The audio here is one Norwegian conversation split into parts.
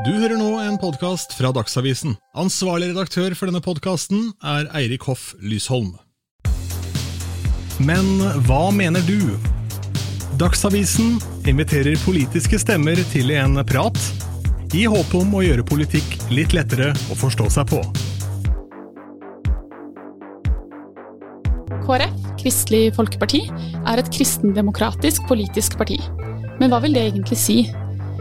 Du hører nå en podkast fra Dagsavisen. Ansvarlig redaktør for denne podkasten er Eirik Hoff Lysholm. Men hva mener du? Dagsavisen inviterer politiske stemmer til en prat, i håp om å gjøre politikk litt lettere å forstå seg på. KrF, Kristelig Folkeparti, er et kristendemokratisk politisk parti. Men hva vil det egentlig si?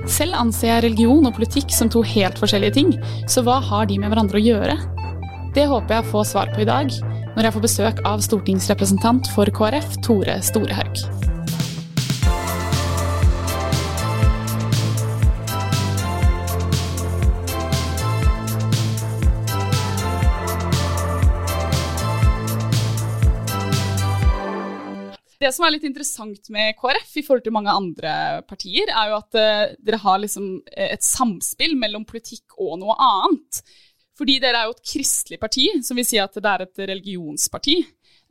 Selv anser jeg religion og politikk som to helt forskjellige ting, så hva har de med hverandre å gjøre? Det håper jeg å få svar på i dag, når jeg får besøk av stortingsrepresentant for KrF, Tore Storehaug. Det som er litt interessant med KrF i forhold til mange andre partier, er jo at uh, dere har liksom et samspill mellom politikk og noe annet. Fordi dere er jo et kristelig parti, som vil si at det er et religionsparti.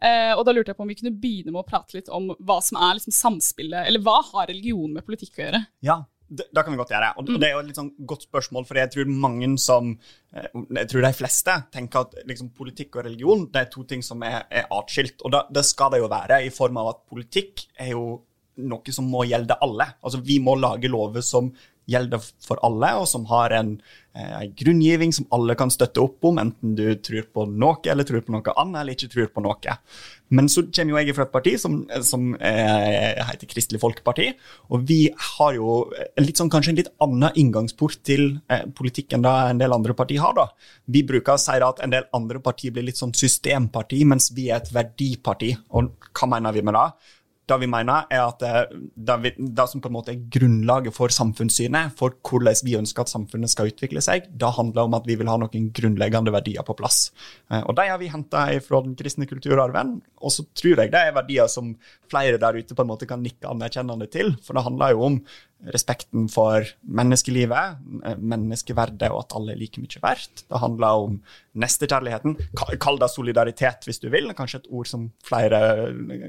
Uh, og da lurte jeg på om vi kunne begynne med å prate litt om hva som er liksom samspillet, eller hva har religion med politikk å gjøre? Ja, det, det kan vi godt gjøre. Og det, mm. det er jo et sånn godt spørsmål, for jeg tror mange som eh, Jeg tror de fleste tenker at liksom, politikk og religion det er to ting som er, er atskilt. Og da, det skal det jo være, i form av at politikk er jo noe som må gjelde alle. Altså Vi må lage lover som gjelder for alle, og som har en, eh, grunngiving som alle kan støtte opp om, enten du tror på noe eller tror på noe annet eller ikke tror på noe. Men så kommer jo jeg fra et parti som, som eh, heter Kristelig Folkeparti, og vi har jo litt sånn, kanskje en litt annen inngangsport til eh, politikken da en del andre partier har. da. Vi bruker å si at en del andre partier blir litt sånn systemparti, mens vi er et verdiparti. Og hva mener vi med det? Det vi mener, er at det, vi, det, som på en måte er grunnlaget for samfunnssynet, for hvordan vi ønsker at samfunnet skal utvikle seg, det handler om at vi vil ha noen grunnleggende verdier på plass. Eh, og De har vi henta fra den kristne kulturarven, og så tror jeg det er verdier som flere der ute på en måte kan nikke anerkjennende til. For det handler jo om respekten for menneskelivet, menneskeverdet og at alle er like mye verdt. Det handler om nestekjærligheten. Kall det solidaritet hvis du vil, kanskje et ord som flere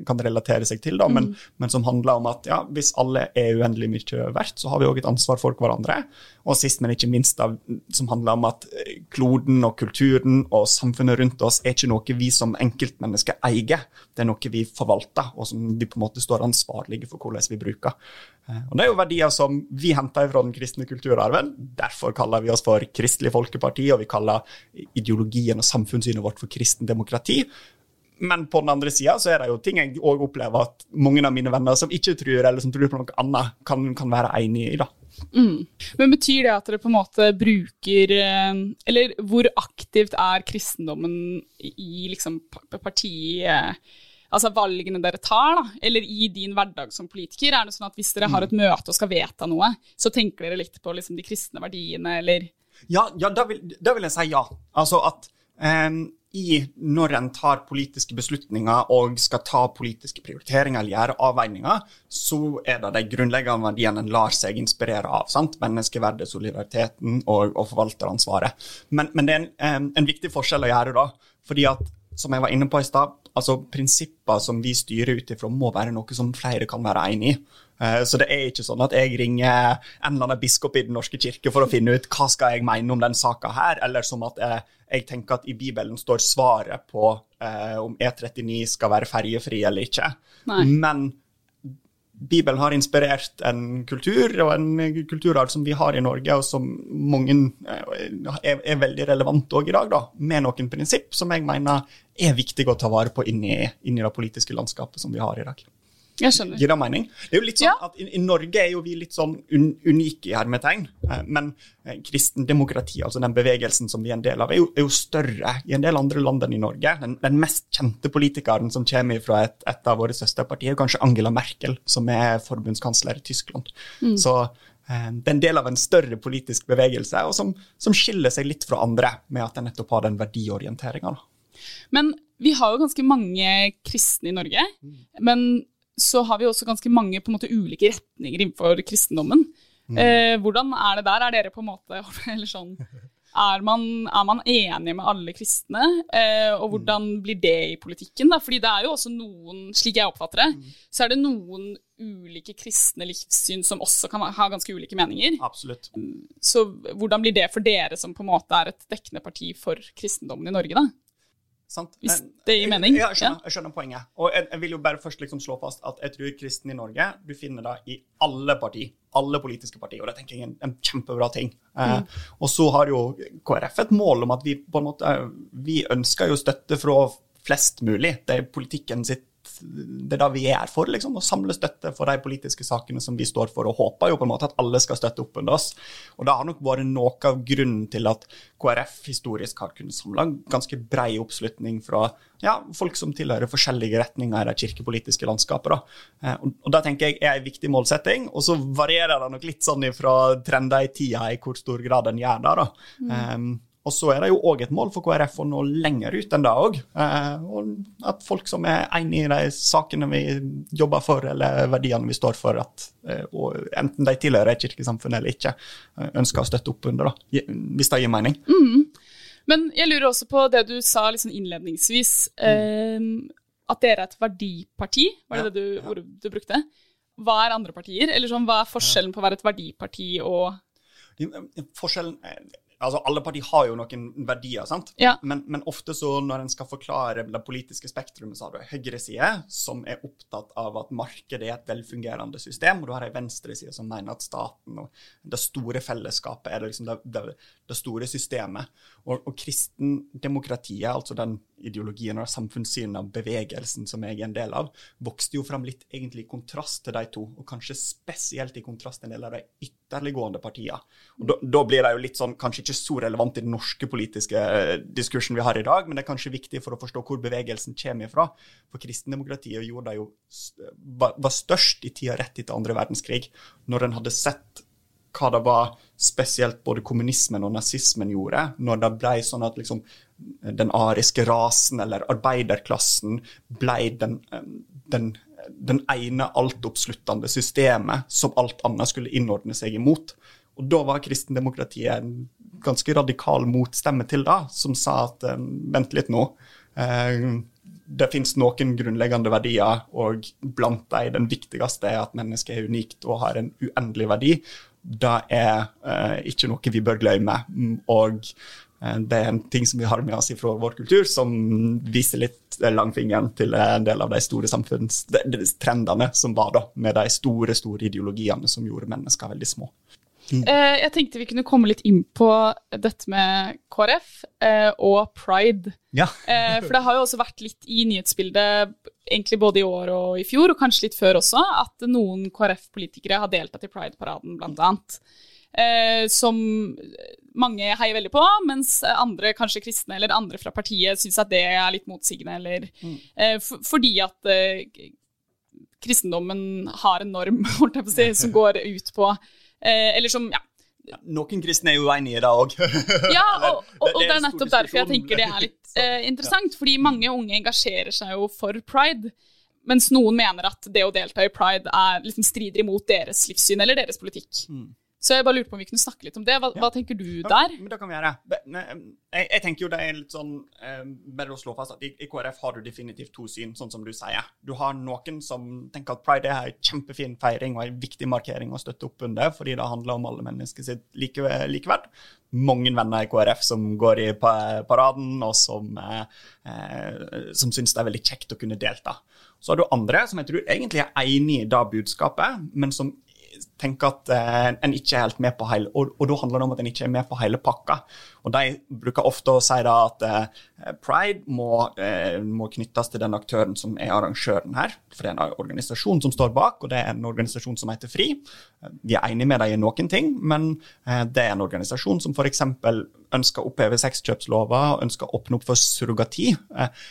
kan relatere seg til, da, men, mm. men som handler om at ja, hvis alle er uendelig mye verdt, så har vi òg et ansvar for hverandre. Og sist, men ikke minst, da, som handler om at eh, kloden og kulturen og samfunnet rundt oss er ikke noe vi som enkeltmennesker eier, det er noe vi forvalter, og som vi på en måte står ansvarlige for hvordan vi bruker. Og Det er jo verdier som vi henter fra den kristne kulturarven. Derfor kaller vi oss for Kristelig Folkeparti, og vi kaller ideologien og samfunnssynet vårt for kristen demokrati. Men på den andre sida så er det jo ting jeg òg opplever at mange av mine venner som ikke tror, eller som tror på noe annet, kan, kan være enig i. da. Mm. Men betyr det at dere på en måte bruker eh, Eller hvor aktivt er kristendommen i liksom partiet altså valgene dere tar, da, eller i din hverdag som politiker? Er det sånn at hvis dere har et møte og skal vedta noe, så tenker dere litt på liksom, de kristne verdiene, eller? Ja, ja da, vil, da, vil, jeg si ja. Altså at um, i, når en tar politiske beslutninger og skal ta politiske prioriteringer eller gjøre avveininger, så er det de grunnleggende verdiene en lar seg inspirere av. sant? Menneskeverdet, solidariteten og, og forvalteransvaret. Men, men det er en, en, viktig forskjell å gjøre da. fordi at som jeg var inne på i stad, altså prinsipper som vi styrer ut ifra, må være noe som flere kan være enig i. Eh, så det er ikke sånn at jeg ringer en eller annen biskop i Den norske kirke for å finne ut hva skal jeg mene om den saka her, eller som at jeg, jeg, tenker at i Bibelen står svaret på eh, om E39 skal være ferjefri eller ikke. Nei. Men Bibelen har inspirert en kultur og en kulturarv som vi har i Norge, og som mange eh, er, er veldig relevant òg i dag, da, med noen prinsipp som jeg mener er viktig å ta vare på inni, inni det politiske landskapet som vi har i dag. Gir det mening? Det er jo litt sånn ja. at i, i, Norge er jo vi litt sånn un, unike i hermetegn. Eh, men eh, kristendemokrati, altså den bevegelsen som vi er en del av, er jo, er jo større i en del andre land enn i Norge. Den, den mest kjente politikeren som kommer fra et, et av våre søsterpartier, er kanskje Angela Merkel, som er forbundskansler i Tyskland. Mm. Så eh, det er en del av en større politisk bevegelse, og som, som skiller seg litt fra andre med at den nettopp har den verdiorienteringa. Men vi har jo ganske mange kristne i Norge. Mm. Men så har vi også ganske mange på en måte ulike retninger innenfor kristendommen. Mm. Eh, hvordan er det der? Er dere på en måte eller sånn Er man, er man enig med alle kristne, eh, og hvordan blir det i politikken? da? Fordi det er jo også noen, slik jeg oppfatter det, så er det noen ulike kristne livssyn som også kan ha ganske ulike meninger. Absolutt. Så hvordan blir det for dere som på en måte er et dekkende parti for kristendommen i Norge, da? Sant? Hvis det gir mening, Ja, jeg skjønner, jeg skjønner poenget. Og jeg, jeg vil jo bare først liksom slå fast at jeg tror kristen i Norge Du finner det i alle parti, alle politiske partier, og det tenker jeg er en, en kjempebra ting. Eh, og så har jo KrF et mål om at vi på en måte Vi ønsker jo støtte fra flest mulig. Det er politikken sitt det er det vi er for, liksom, å samle støtte for de politiske sakene som vi står for, og håper jo på en måte at alle skal støtte opp under oss. Og Det har nok vært noe av grunnen til at KrF historisk har kunnet samle ganske brei oppslutning fra ja, folk som tilhører forskjellige retninger i det kirkepolitiske landskapet. Da. Eh, Og, og Det tenker jeg er en viktig målsetting, og så varierer det nok litt sånn fra trender i tida i hvor stor grad en gjør det. da. Eh, og så er det jo òg et mål for KrF å nå lenger ut enn det òg. Eh, og at folk som er enig i de sakene vi jobber for, eller verdiene vi står for, at, eh, enten de tilhører kirkesamfunnet kirkesamfunn eller ikke, eh, ønsker å støtte opp under, da, hvis det gir mening. Men jeg lurer også på det du sa liksom innledningsvis, eh, at dere er et verdiparti. Var det Ja, det du, ordet du brukte? Hva er andre partier? Eller sånn, hva er forskjellen på å være et verdiparti og Forskjellen Altså, Alle partier har jo noen verdier, sant? Ja. Men, men ofte så når en skal forklare det politiske spektrumet, så har du høyreside som er opptatt av at markedet er et velfungerende system, og du har en venstreside som mener at staten og det store fellesskapet er det, liksom det, det, det store systemet. Og, og kristendemokratiet, altså den ideologien og samfunnssynet av bevegelsen som jeg er en del av, vokste jo fram litt egentlig i kontrast til de to, og kanskje spesielt i kontrast til en del av de ytterliggående partiene. Og da, da blir det jo litt sånn, kanskje ikke så relevant i den norske politiske eh, diskursen vi har i dag, men det er kanskje viktig for å forstå hvor bevegelsen kommer ifra. For kristendemokratiet gjorde det jo, var, størst i tida rett etter andre verdenskrig, når en hadde sett hva det var spesielt både kommunismen og nazismen gjorde, når det ble sånn at liksom den ariske rasen eller arbeiderklassen ble den, den, den ene altoppsluttende systemet som alt annet skulle innordne seg imot. Og da var kristendemokratiet en ganske radikal motstemme til det, som sa at eh, vent litt nå. eh, det finnes noen grunnleggende verdier, og blant dem den viktigste er at mennesket er unikt og har en uendelig verdi. Det er eh, ikke noe vi bør glemme. Mm, Og eh, det er en ting som vi har med oss fra vår kultur, som viser litt langfingeren til en del av de store samfunnstrendene som var da, med de store, store ideologiene som gjorde mennesker veldig små. Eh, Jeg tenkte vi kunne komme litt inn på dette med KrF eh, og pride. Ja. Eh, For det har jo også vært litt i nyhetsbildet, egentlig både i år og i fjor, og kanskje litt før også, at noen KrF-politikere har deltatt i Pride-paraden, blant annet. Eh, som mange heier veldig på, mens andre, kanskje kristne eller andre fra partiet, syns at det er litt motsigende, eller eh, for, Fordi at eh, kristendommen har en norm, holdt jeg på å si, som går ut på eh, Eller som, ja, Noen kristne er jo uenig i det òg. ja, og, og, og det er nettopp derfor jeg tenker det er litt eh, interessant. Fordi mange unge engasjerer seg jo for pride, mens noen mener at det å delta i pride er, liksom strider imot deres livssyn eller deres politikk. Så jeg bare lurte på om vi kunne snakke litt om det. Hva, hva tenker du der? Men det kan vi gjøre. Jeg, jeg tenker jo det er litt sånn eh, Bare å slå fast at i, i KrF har du definitivt to syn, sånn som du sier. Du har noen som tenker at pride er en kjempefin feiring og en viktig markering å støtte opp under, fordi det handler om alle mennesker sitt like, likeverd. Mange venner i KrF som går i paraden, og som, eh, eh, som syns det er veldig kjekt å kunne delta. Så har du andre som jeg tror egentlig er enig i det budskapet, men som tenker at eh, en ikke er helt med på hele og, og da handler det om at en ikke er med på hele pakka. Og De bruker ofte å si da at eh, pride må, eh, må knyttes til den aktøren som er arrangøren her. For det er en organisasjon som står bak, og det er en organisasjon som heter FRI. Vi er enige med dem i noen ting, men eh, det er en organisasjon som f.eks. ønsker å oppheve sexkjøpslova ønsker å åpne opp for surrogati. Eh,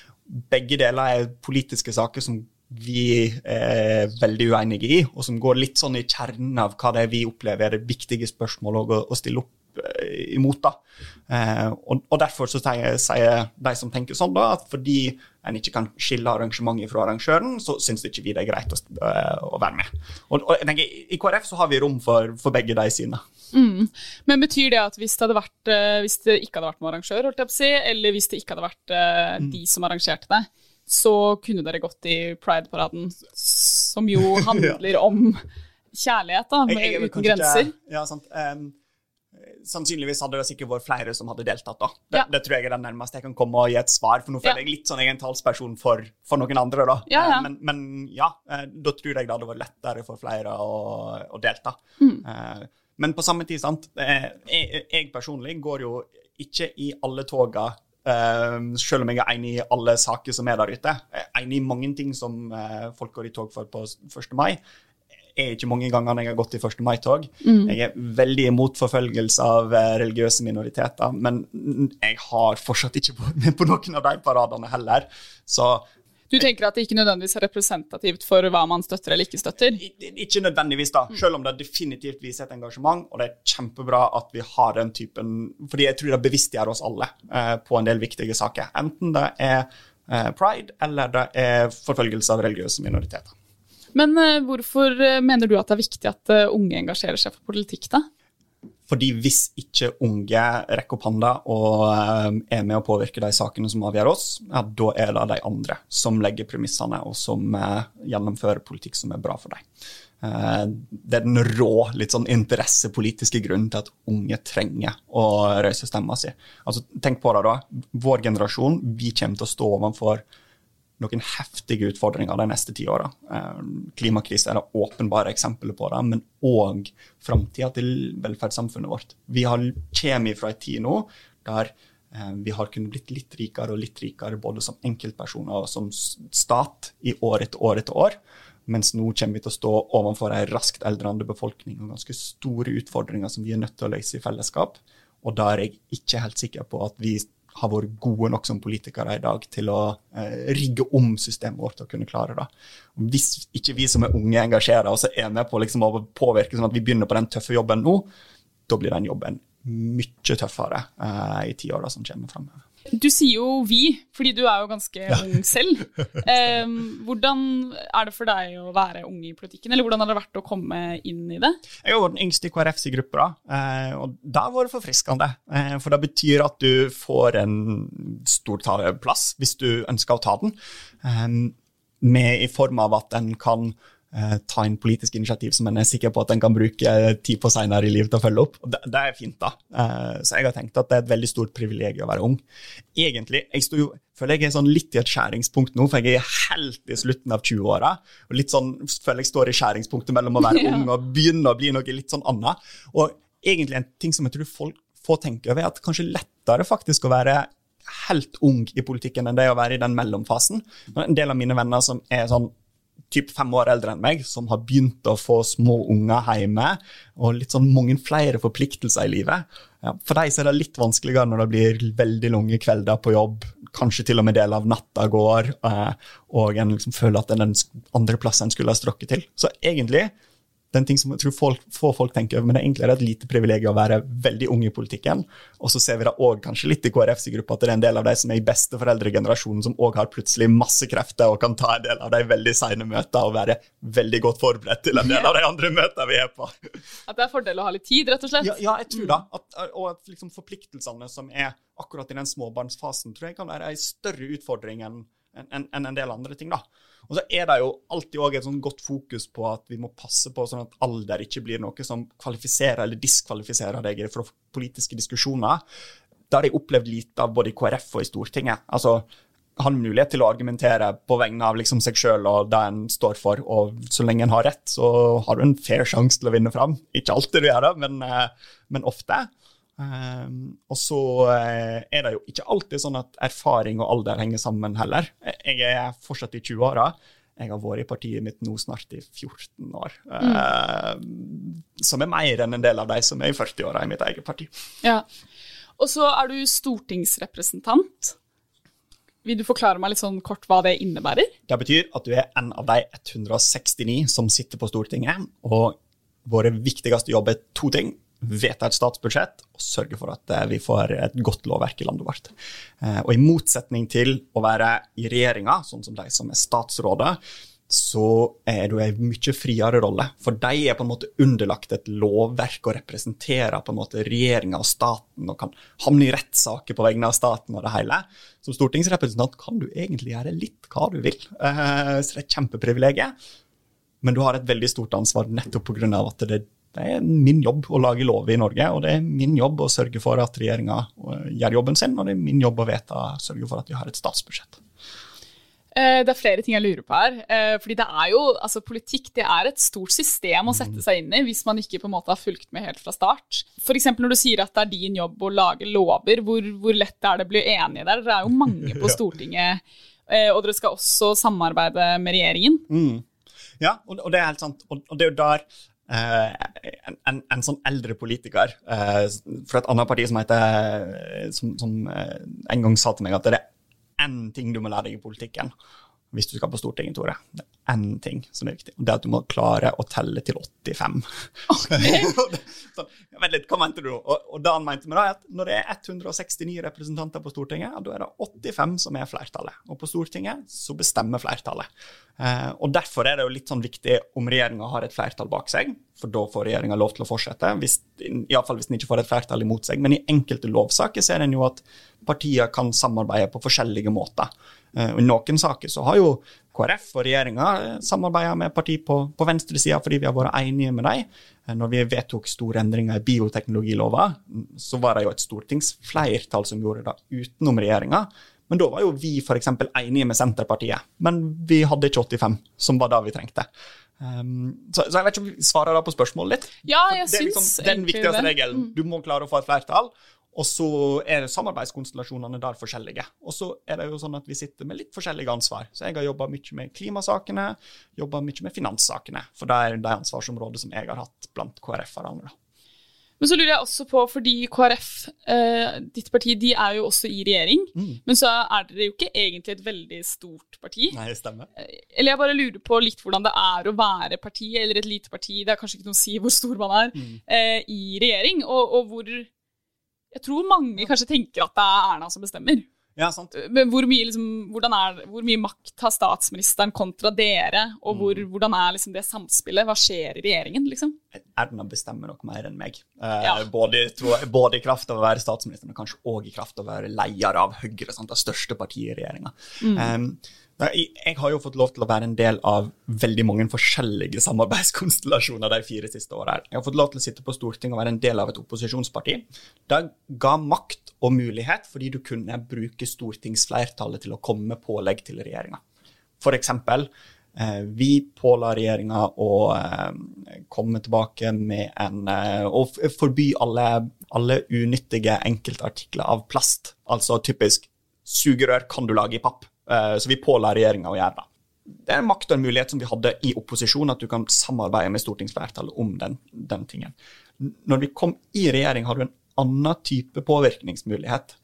begge deler er politiske saker som vi er veldig uenige i, og som går litt sånn i kjernen av hva det er vi opplever er det viktige spørsmålet å, å stille opp eh, imot. da. Eh, og, og Derfor så sier, de som tenker sånn, da, at fordi en ikke kan skille arrangementet fra arrangøren, så syns ikke vi det er greit å, eh, å være med. Og, og jeg tenker, I KrF så har vi rom for, for begge de sidene. Mm. Men betyr det at hvis det, vært, eh, hvis det, ikke hadde vært noen arrangør, holdt jeg på å si, eller hvis det ikke hadde vært mm. de som arrangerte det, så kunne dere gått i Pride-paraden, som jo handler ja. om kjærlighet, da, med, jeg, jeg uten grenser? Ikke, ja, sant. Um, sannsynligvis hadde det sikkert vært flere som hadde deltatt. da. Det, ja. det, tror jeg er det nærmeste jeg kan komme og gi et svar, for nå føler ja. jeg litt sånn jeg er en talsperson for, for noen andre. da. Ja, eh, men, men, ja, eh, da tror jeg det hadde vært lettere for flere å, å delta. Mm. Eh, men på samme tid, sant, jeg, jeg personlig går jo ikke i alle toga Uh, selv om jeg er enig i alle saker som er der ute. Jeg er enig i mange ting som uh, folk går i tog for på 1. mai er ikke mange gangene jeg har gått i 1. mai-tog. Mm. Jeg er veldig imot forfølgelse av eh, religiøse minoriteter, men jeg har fortsatt ikke vært med på noen av de paradene heller. Så du tenker at det ikke nødvendigvis er representativt for hva man støtter eller ikke støtter? Ikke nødvendigvis, da. Selv om det definitivt viser et engasjement. Og det er kjempebra at vi har den typen Fordi jeg tror det bevisstgjør oss alle eh, på en del viktige saker. Enten det er eh, pride eller det er forfølgelse av religiøse minoriteter. Men eh, hvorfor uh, mener du at det er viktig at uh, unge engasjerer seg for politikk, da? Fordi hvis ikke unge rekker opp hånda og er med å påvirke de sakene som avgjør oss, ja, da er det de andre som legger premissene og som gjennomfører politikk som er bra for dem. Det er den rå, litt sånn interessepolitiske grunnen til at unge trenger å røyse stemma si. Altså, tenk på det, da. Vår generasjon, vi kommer til å stå overfor noen heftige utfordringer de neste ti åra. Klimakrisen klimakrise er det åpenbare eksempelet på det, men òg framtida til velferdssamfunnet vårt. Vi har kommer fra en tid nå der eh, vi har kunnet blitt litt rikere og litt rikere både som enkeltpersoner og som stat i år etter år etter år. Mens nå kommer vi til å stå overfor en raskt eldrende befolkning og ganske store utfordringer som vi er nødt til å løse i fellesskap. Og da er jeg ikke helt sikker på at vi har vært gode nok som politikere i dag til å eh, rigge om systemet vårt å kunne klare det. Hvis ikke vi som er unge engasjerer oss og er med på liksom, å påvirke sånn at vi begynner på den tøffe jobben nå, da blir den jobben mye tøffere eh, i tiåra som kommer framover. Du sier jo 'vi', fordi du er jo ganske ja. ung selv. Um, hvordan er det for deg å være ung i politikken, eller hvordan har det vært å komme inn i det? Jeg var jo den yngste i KrFs gruppe, da, eh, og det har vært forfriskende. Eh, for det betyr at du får en stor plass hvis du ønsker å ta den, med i form av at en kan ta inn politisk initiativ som en er sikker på at en kan bruke tid på seinere i livet til å følge opp. Det, det er fint, da. Eh, så jeg har tenkt at det er et veldig stort privilegium å være ung. Egentlig, jeg jo føler jeg er sånn litt i et skjæringspunkt nå, for jeg er helt i slutten av 20-åra. Og litt sånn, føler jeg står i skjæringspunktet mellom å være ung og begynne å bli noe litt sånn annet. Og egentlig en ting som jeg tror folk får tenke over, er at kanskje lettere faktisk å være helt ung i politikken enn det å være i den mellomfasen. En del av mine venner som er sånn typ fem år eldre enn meg, som har begynt å få små unger hjemme, og litt sånn mange flere forpliktelser i livet. Ja, for dem er det litt vanskeligere når det blir veldig lange kvelder på jobb, kanskje til og med del av natta går, eh, og en liksom føler at det er den andre plassen en skulle ha strukket til. Så egentlig det er en ting som jeg tror folk, få folk tenker over, men det er egentlig et lite privilegium å være veldig ung i politikken. Og så ser vi det òg kanskje litt i KrFs gruppe at det er en del av de som er i besteforeldregenerasjonen, som òg har plutselig masse krefter og kan ta en del av de veldig seine møtene og være veldig godt forberedt til en del av de andre møtene vi er på. At det er fordel å ha litt tid, rett og slett? Ja, ja jeg tror det. At, og at liksom forpliktelsene som er akkurat i den småbarnsfasen, tror jeg kan være en større utfordring enn en, en, en del andre ting. da. Og så er det jo alltid òg et sånn godt fokus på at vi må passe på sånn at alder ikke blir noe som kvalifiserer eller diskvalifiserer deg fra politiske diskusjoner. Det har jeg opplevd lite av både i KrF og i Stortinget. Altså, har mulighet til å argumentere på vegne av liksom seg sjøl og det en står for. Og så lenge en har rett, så har du en fair sjanse til å vinne fram. Ikke alltid du gjør det, men, eh, men ofte. Um, og så uh, er det jo ikke alltid sånn at erfaring og alder henger sammen heller. Jeg er fortsatt i 20-åra. Jeg har vært i partiet mitt nå snart i 14 år. Mm. Uh, som er mer enn en del av de som er i 40-åra i mitt eget parti. Ja. Og så er du stortingsrepresentant. Vil du forklare meg litt sånn kort hva det innebærer? Det betyr at du er en av de 169 som sitter på Stortinget. Og vår viktigste jobb er to ting vedta et statsbudsjett og sørge for at eh, vi får et godt lovverk i landet vårt. Eh, og I motsetning til å være i regjeringa, sånn som de som er statsråder, så er du en mye friere rolle. For de er på en måte underlagt et lovverk og representerer på en måte regjeringa og staten og kan havne i rettssaker på vegne av staten og det hele. Som stortingsrepresentant kan du egentlig gjøre litt hva du vil, uh, så det er et kjempeprivilegium. Men du har et veldig stort ansvar nettopp pga. at det, det, er min jobb å lage lover i Norge, og det er min jobb å sørge for at regjeringa eh, gjør jobben sin, og det er min jobb å vedta, sørge for at vi har et statsbudsjett. Eh, det er flere ting jeg lurer på her. Eh, fordi det er jo, altså Politikk det er et stort system å sette seg inn i hvis man ikke på en måte har fulgt med helt fra start. F.eks. når du sier at det er din jobb å lage lover, hvor, hvor lett er det å bli enige der? Dere er jo mange på Stortinget, og dere skal også samarbeide med regjeringen. Mm. Ja, og, det er helt sant. Og, det er jo der en, en, en, sånn eldre politiker uh, fra et annet parti som heter som, som uh, en gang sa til meg at det er én ting du må lære deg i politikken hvis du skal på Stortinget, Tore. Det er én ting som er viktig, og det er at du må klare å telle til 85. Okay. så, vent litt, hva mente du? Og, og det han mente med det, er at når det er 169 representanter på Stortinget, da er det 85 som er flertallet. Og på Stortinget så bestemmer flertallet. Eh, og Derfor er det jo litt sånn viktig om regjeringa har et flertall bak seg, for da får regjeringa lov til å fortsette. Hvis, Iallfall hvis den ikke får et flertall imot seg. Men i enkelte lovsaker ser en jo at partier kan samarbeide på forskjellige måter. Eh, I noen saker så har jo KrF og regjeringa eh, samarbeida med parti på, på venstresida fordi vi har vært enige med dem. Eh, når vi vedtok store endringer i bioteknologilova, så var det jo et stortingsflertall som gjorde det utenom regjeringa. Men da var jo vi f.eks. enige med Senterpartiet, men vi hadde ikke 85, som var det vi trengte. Um, så, så, jeg vet ikke om vi svarer da på spørsmålet litt. Ja, jeg det er liksom den viktigste regelen. Mm. Du må klare å få et flertall. Og så er samarbeidskonstellasjonene der forskjellige. Og så er det jo sånn at vi sitter med litt forskjellige ansvar. Så jeg har jobba mye med klimasakene, jobba mye med finanssakene. For det er det ansvarsområdet som jeg har hatt blant KrF-erne. Men så lurer jeg også på, fordi KrF, eh, ditt parti, de er jo også i regjering. Mm. Men så er dere jo ikke egentlig et veldig stort parti. Nei, det stemmer. Eh, eller jeg bare lurer på litt hvordan det er å være parti, eller et lite parti, det er kanskje ikke noe å si hvor stor man er, mm. eh, i regjering. Og, og hvor jeg tror mange kanskje tenker at det er Erna som bestemmer. Ja, sant. Men hvor mye, liksom, er, hvor mye, makt har statsministeren kontra dere, og hvor, mm. hvordan er liksom det samspillet? Hva skjer i regjeringen, liksom? Erna bestemmer nok mer enn meg. Eh, ja. både, både, i kraft av å være statsminister, men kanskje òg i kraft av å være leder av Høyre, sant, det største partiet i regjeringa. Mm. Um, jeg har jo fått lov til å være en del av veldig mange forskjellige samarbeidskonstellasjoner de fire siste årene. Jeg har fått lov til å sitte på Stortinget og være en del av et opposisjonsparti. Det ga makt og mulighet fordi du kunne bruke stortingsflertallet til å komme med pålegg til regjeringa. F.eks. Eh, vi påla regjeringa å eh, komme tilbake med en Og Å forby alle, alle unyttige enkeltartikler av plast. Altså typisk sugerør kan du lage i papp. Eh, så vi påla regjeringa å gjøre det. Det er en makt og en mulighet som vi hadde i opposisjon, at du kan samarbeide med stortingsflertallet om den, den tingen. Når vi kom i regjering, har du en annen type påvirkningsmulighet.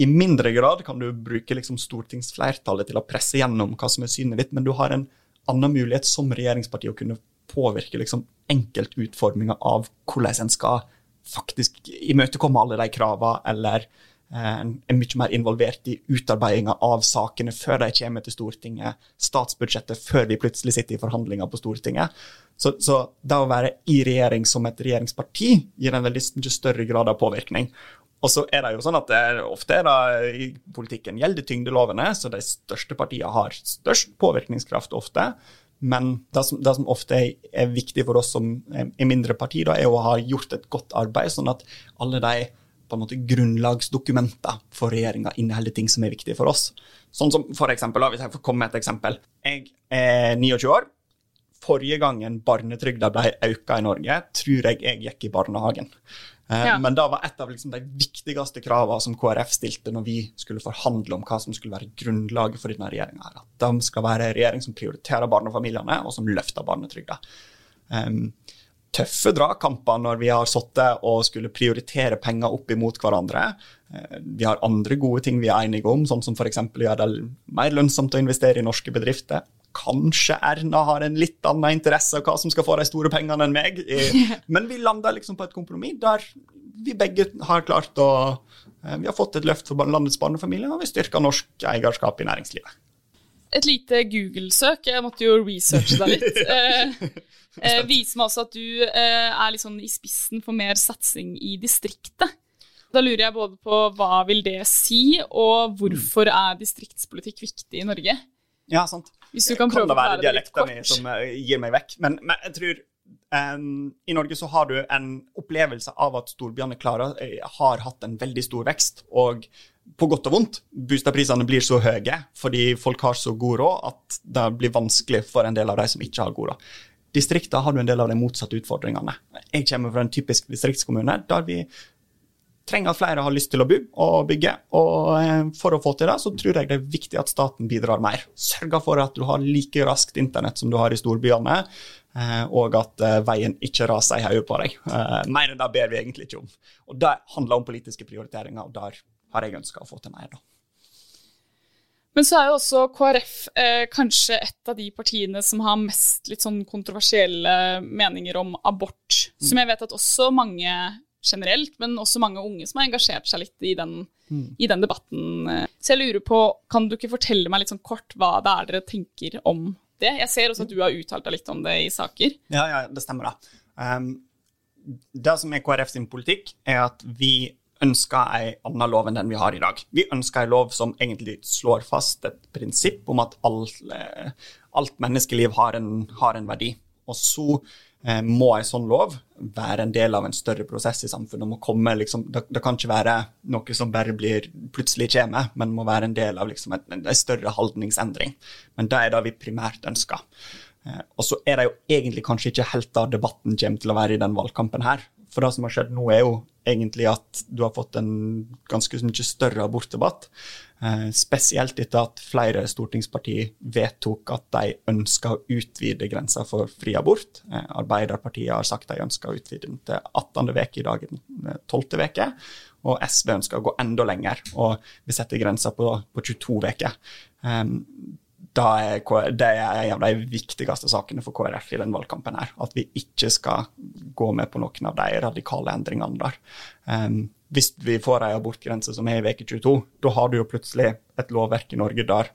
I mindre grad kan du bruke liksom stortingsflertallet til å presse gjennom hva som er synet ditt, men du har en annen mulighet som regjeringsparti å kunne påvirke liksom enkeltutforminga av hvordan en skal faktisk imøtekomme alle de kravene, eller er mye mer involvert i utarbeidinga av sakene før de kommer til Stortinget, statsbudsjettet før vi plutselig sitter i forhandlinger på Stortinget. Så, så det å være i regjering som et regjeringsparti gir en veldig mye større grad av påvirkning. Og så er det jo sånn at det ofte er det i politikken gjelder tyngdelovene, så de største partiene har størst påvirkningskraft ofte. Men det som, det som, ofte er, viktig for oss som er mindre parti, da, er å ha gjort et godt arbeid, sånn at alle de på en måte grunnlagsdokumenter for regjeringa inneholder ting som er viktige for oss. Sånn som for eksempel, Hvis jeg får komme med et eksempel. Jeg er 29 år. Forrige gangen barnetrygda ble økt i Norge, tror jeg jeg gikk i barnehagen. Eh, ja. Men det var et av liksom de viktigste kravene som KrF stilte når vi skulle forhandle om hva som skulle være grunnlaget for denne regjeringa. At de skal være en regjering som prioriterer barnefamiliene, og som løfter barnetrygda. Um, tøffe dragkamper når vi har sittet og skulle prioritere penger opp imot hverandre. Eh, vi har andre gode ting vi er enige om, sånn som f.eks. å gjøre det mer lønnsomt å investere i norske bedrifter. Kanskje Erna har en litt annen interesse av hva som skal få de store pengene enn meg. Men vi landa liksom på et kompromiss der vi begge har klart å eh, Vi har fått et løft for landets barnefamilier, og vi styrker norsk eierskap i næringslivet. Et lite Google-søk, jeg måtte jo researche deg litt, eh, eh, viser meg også at du eh, er litt sånn i spissen for mer satsing i distriktet. Da lurer jeg både på hva vil det si, og hvorfor er distriktspolitikk viktig i Norge? Ja, sant. Hvis du kan prøve det være forklare det litt dialekta mi kort. som eh, gir meg vekk. Men, men jeg tror um, i Norge så har du en opplevelse av at storbyene klarer, eh, har hatt en veldig stor vekst. Og på godt og vondt. Boligprisene blir så høye fordi folk har så god råd at det blir vanskelig for en del av de som ikke har god råd. Distrikta har du en del av de motsatte utfordringene. Jeg kommer fra en typisk distriktskommune der vi trenger at flere har lyst til å bo og bygge. Og eh, for å få til det, så tror jeg det er viktig at staten bidrar mer. Sørger for at du har like raskt internett som du har i storbyene, eh, og at eh, veien ikke raser i hodet på deg. Mer enn det ber vi egentlig ikke om. Og det handler om politiske prioriteringer, og der har jeg ønska å få til mer, da. Men så er jo også KrF eh, kanskje et av de partiene som har mest litt sånn kontroversielle meninger om abort. Som jeg vet at også mange generelt, men også mange unge som har engasjert seg litt i den, i den debatten. Så jeg lurer på, kan du ikke fortelle meg litt sånn kort hva det er dere tenker om det? Jeg ser også at du har uttalt deg litt om det i saker. Ja, ja, det stemmer, da. Um, det som er KrF sin politikk, er at vi ønsker ei annen lov enn den vi har i dag. Vi ønsker ei lov som egentlig slår fast et prinsipp om at alt, eh, alt menneskeliv har en, har en verdi. Og så eh, må ei sånn lov være en del av en større prosess i samfunnet. Må komme, liksom, det, det kan ikke være noe som bare blir plutselig kommer, men må være en del av liksom, en, en større holdningsendring. Men det er det vi primært ønsker. Eh, og så er det jo egentlig kanskje ikke helt da debatten kommer til å være i den valgkampen her. For det som har skjedd nå, er jo egentlig at du har fått en ganske mye større abortdebatt. Eh, spesielt etter at flere stortingspartier vedtok at de ønsker å utvide grensa for fri abort. Eh, Arbeiderpartiet har sagt de ønsker å utvide den til 18. uke, i dag den 12. uke. Og SV ønsker å gå enda lenger, og vi setter grensa på, på 22 uker. Da er, det er en av de viktigste sakene for KrF i den valgkampen. her, At vi ikke skal gå med på noen av de radikale endringene der. Um, hvis vi får en abortgrense som er i veke 22, da har du jo plutselig et lovverk i Norge der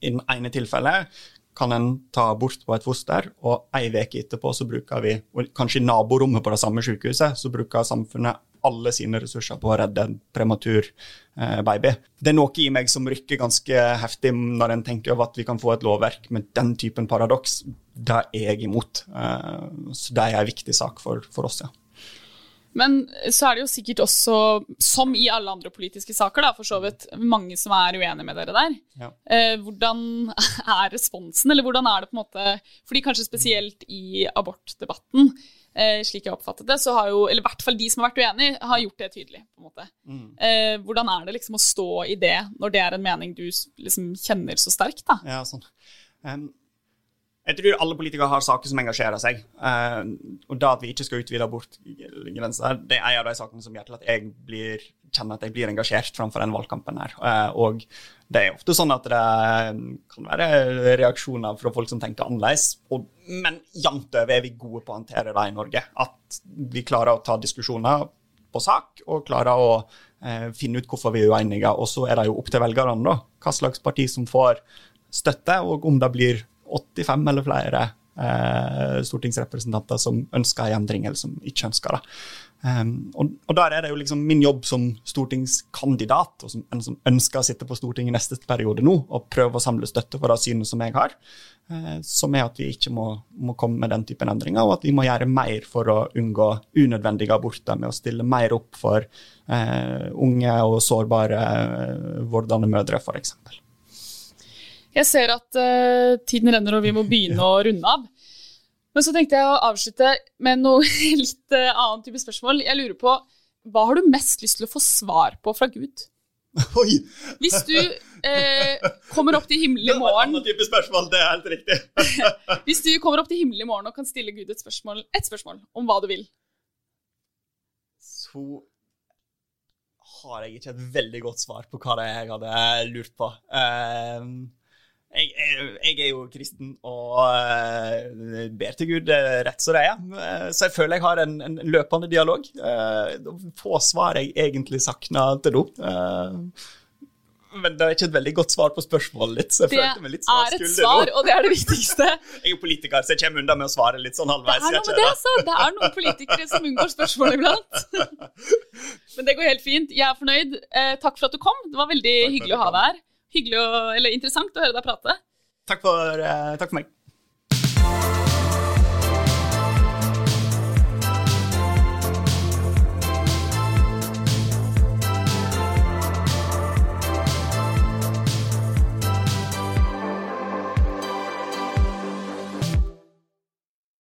i den ene tilfellet kan en ta abort på et foster, og ei uke etterpå så bruker vi, og kanskje i naborommet på det samme sykehuset, så bruker samfunnet alle sine ressurser på å redde en prematur eh, baby. Det er noe i meg som rykker ganske heftig når en tenker over at vi kan få et lovverk med den typen paradoks. Det er jeg imot. Eh, så det er en viktig sak for, for oss, ja. Men så er det jo sikkert også, som i alle andre politiske saker, da, for så vidt, mange som er uenige med dere der. Ja. Eh, hvordan er responsen, eller hvordan er det på en måte Fordi kanskje spesielt i abortdebatten, slik jeg oppfattet det, så har jo, eller i hvert fall de som har vært uenige, har gjort det tydelig. på en måte. Eh, hvordan er det liksom å stå i det, når det er en mening du liksom kjenner så sterkt, da? Ja, sånn. Um, jeg tror alle politikere har saker som engasjerer seg. Uh, og da at vi ikke skal utvide abortgrensa, det er en av de sakene som gjør til at jeg blir, kjenner at jeg blir engasjert framfor den valgkampen her. Eh, og det er ofte sånn at det kan være reaksjoner fra folk som tenker annerledes. Og, men jevnt over er vi gode på å håndtere det i Norge. At vi klarer å ta diskusjoner på sak, og klarer å eh, finne ut hvorfor vi er uenige. Og så er det jo opp til velgerne, da, hva slags parti som får støtte, og om det blir 85 eller flere eh, stortingsrepresentanter som ønsker en endring, eller som ikke ønsker det. Um, og, og der er det jo liksom min jobb som stortingskandidat, og som en som ønsker å sitte på Stortinget neste periode nå, og prøve å samle støtte for det synet som jeg har, eh, som er at vi ikke må, må komme med den typen endringer, og at vi må gjøre mer for å unngå unødvendige aborter med å stille mer opp for eh, unge og sårbare eh, vordende mødre, f.eks. Jeg ser at uh, tiden renner, og vi må begynne å runde av. Men så tenkte jeg å avslutte med noe litt uh, annen type spørsmål. Jeg lurer på, hva har du mest lyst til å få svar på fra Gud? Oi! Hvis du eh, kommer opp til himmelen i Det var et annen type spørsmål, det er helt riktig. Hvis du kommer opp til himmelen i morgen og kan stille Gud et spørsmål, et spørsmål om hva du vil, så har jeg ikke et veldig godt svar på hva det er jeg hadde lurt på. Ehm, jeg, jeg, jeg er jo kristen og uh, ber til Gud uh, rett som det er, Eh, så jeg føler jeg har en, en løpende dialog. Få svar jeg egentlig savner til nå. Men det er ikke et veldig godt svar på spørsmålet ditt. så jeg Det følte meg litt er et svar, og det er det viktigste. Jeg er jo politiker, så jeg kommer unna med å svare litt sånn halvveis. Det er noe det, så altså. Det er noen politikere som unngår spørsmål iblant. Men det går helt fint. Jeg er fornøyd. Takk for at du kom. Det var veldig Takk hyggelig å ha deg her. Hyggelig og, eller interessant å høre deg prate. Takk for, uh, takk for meg.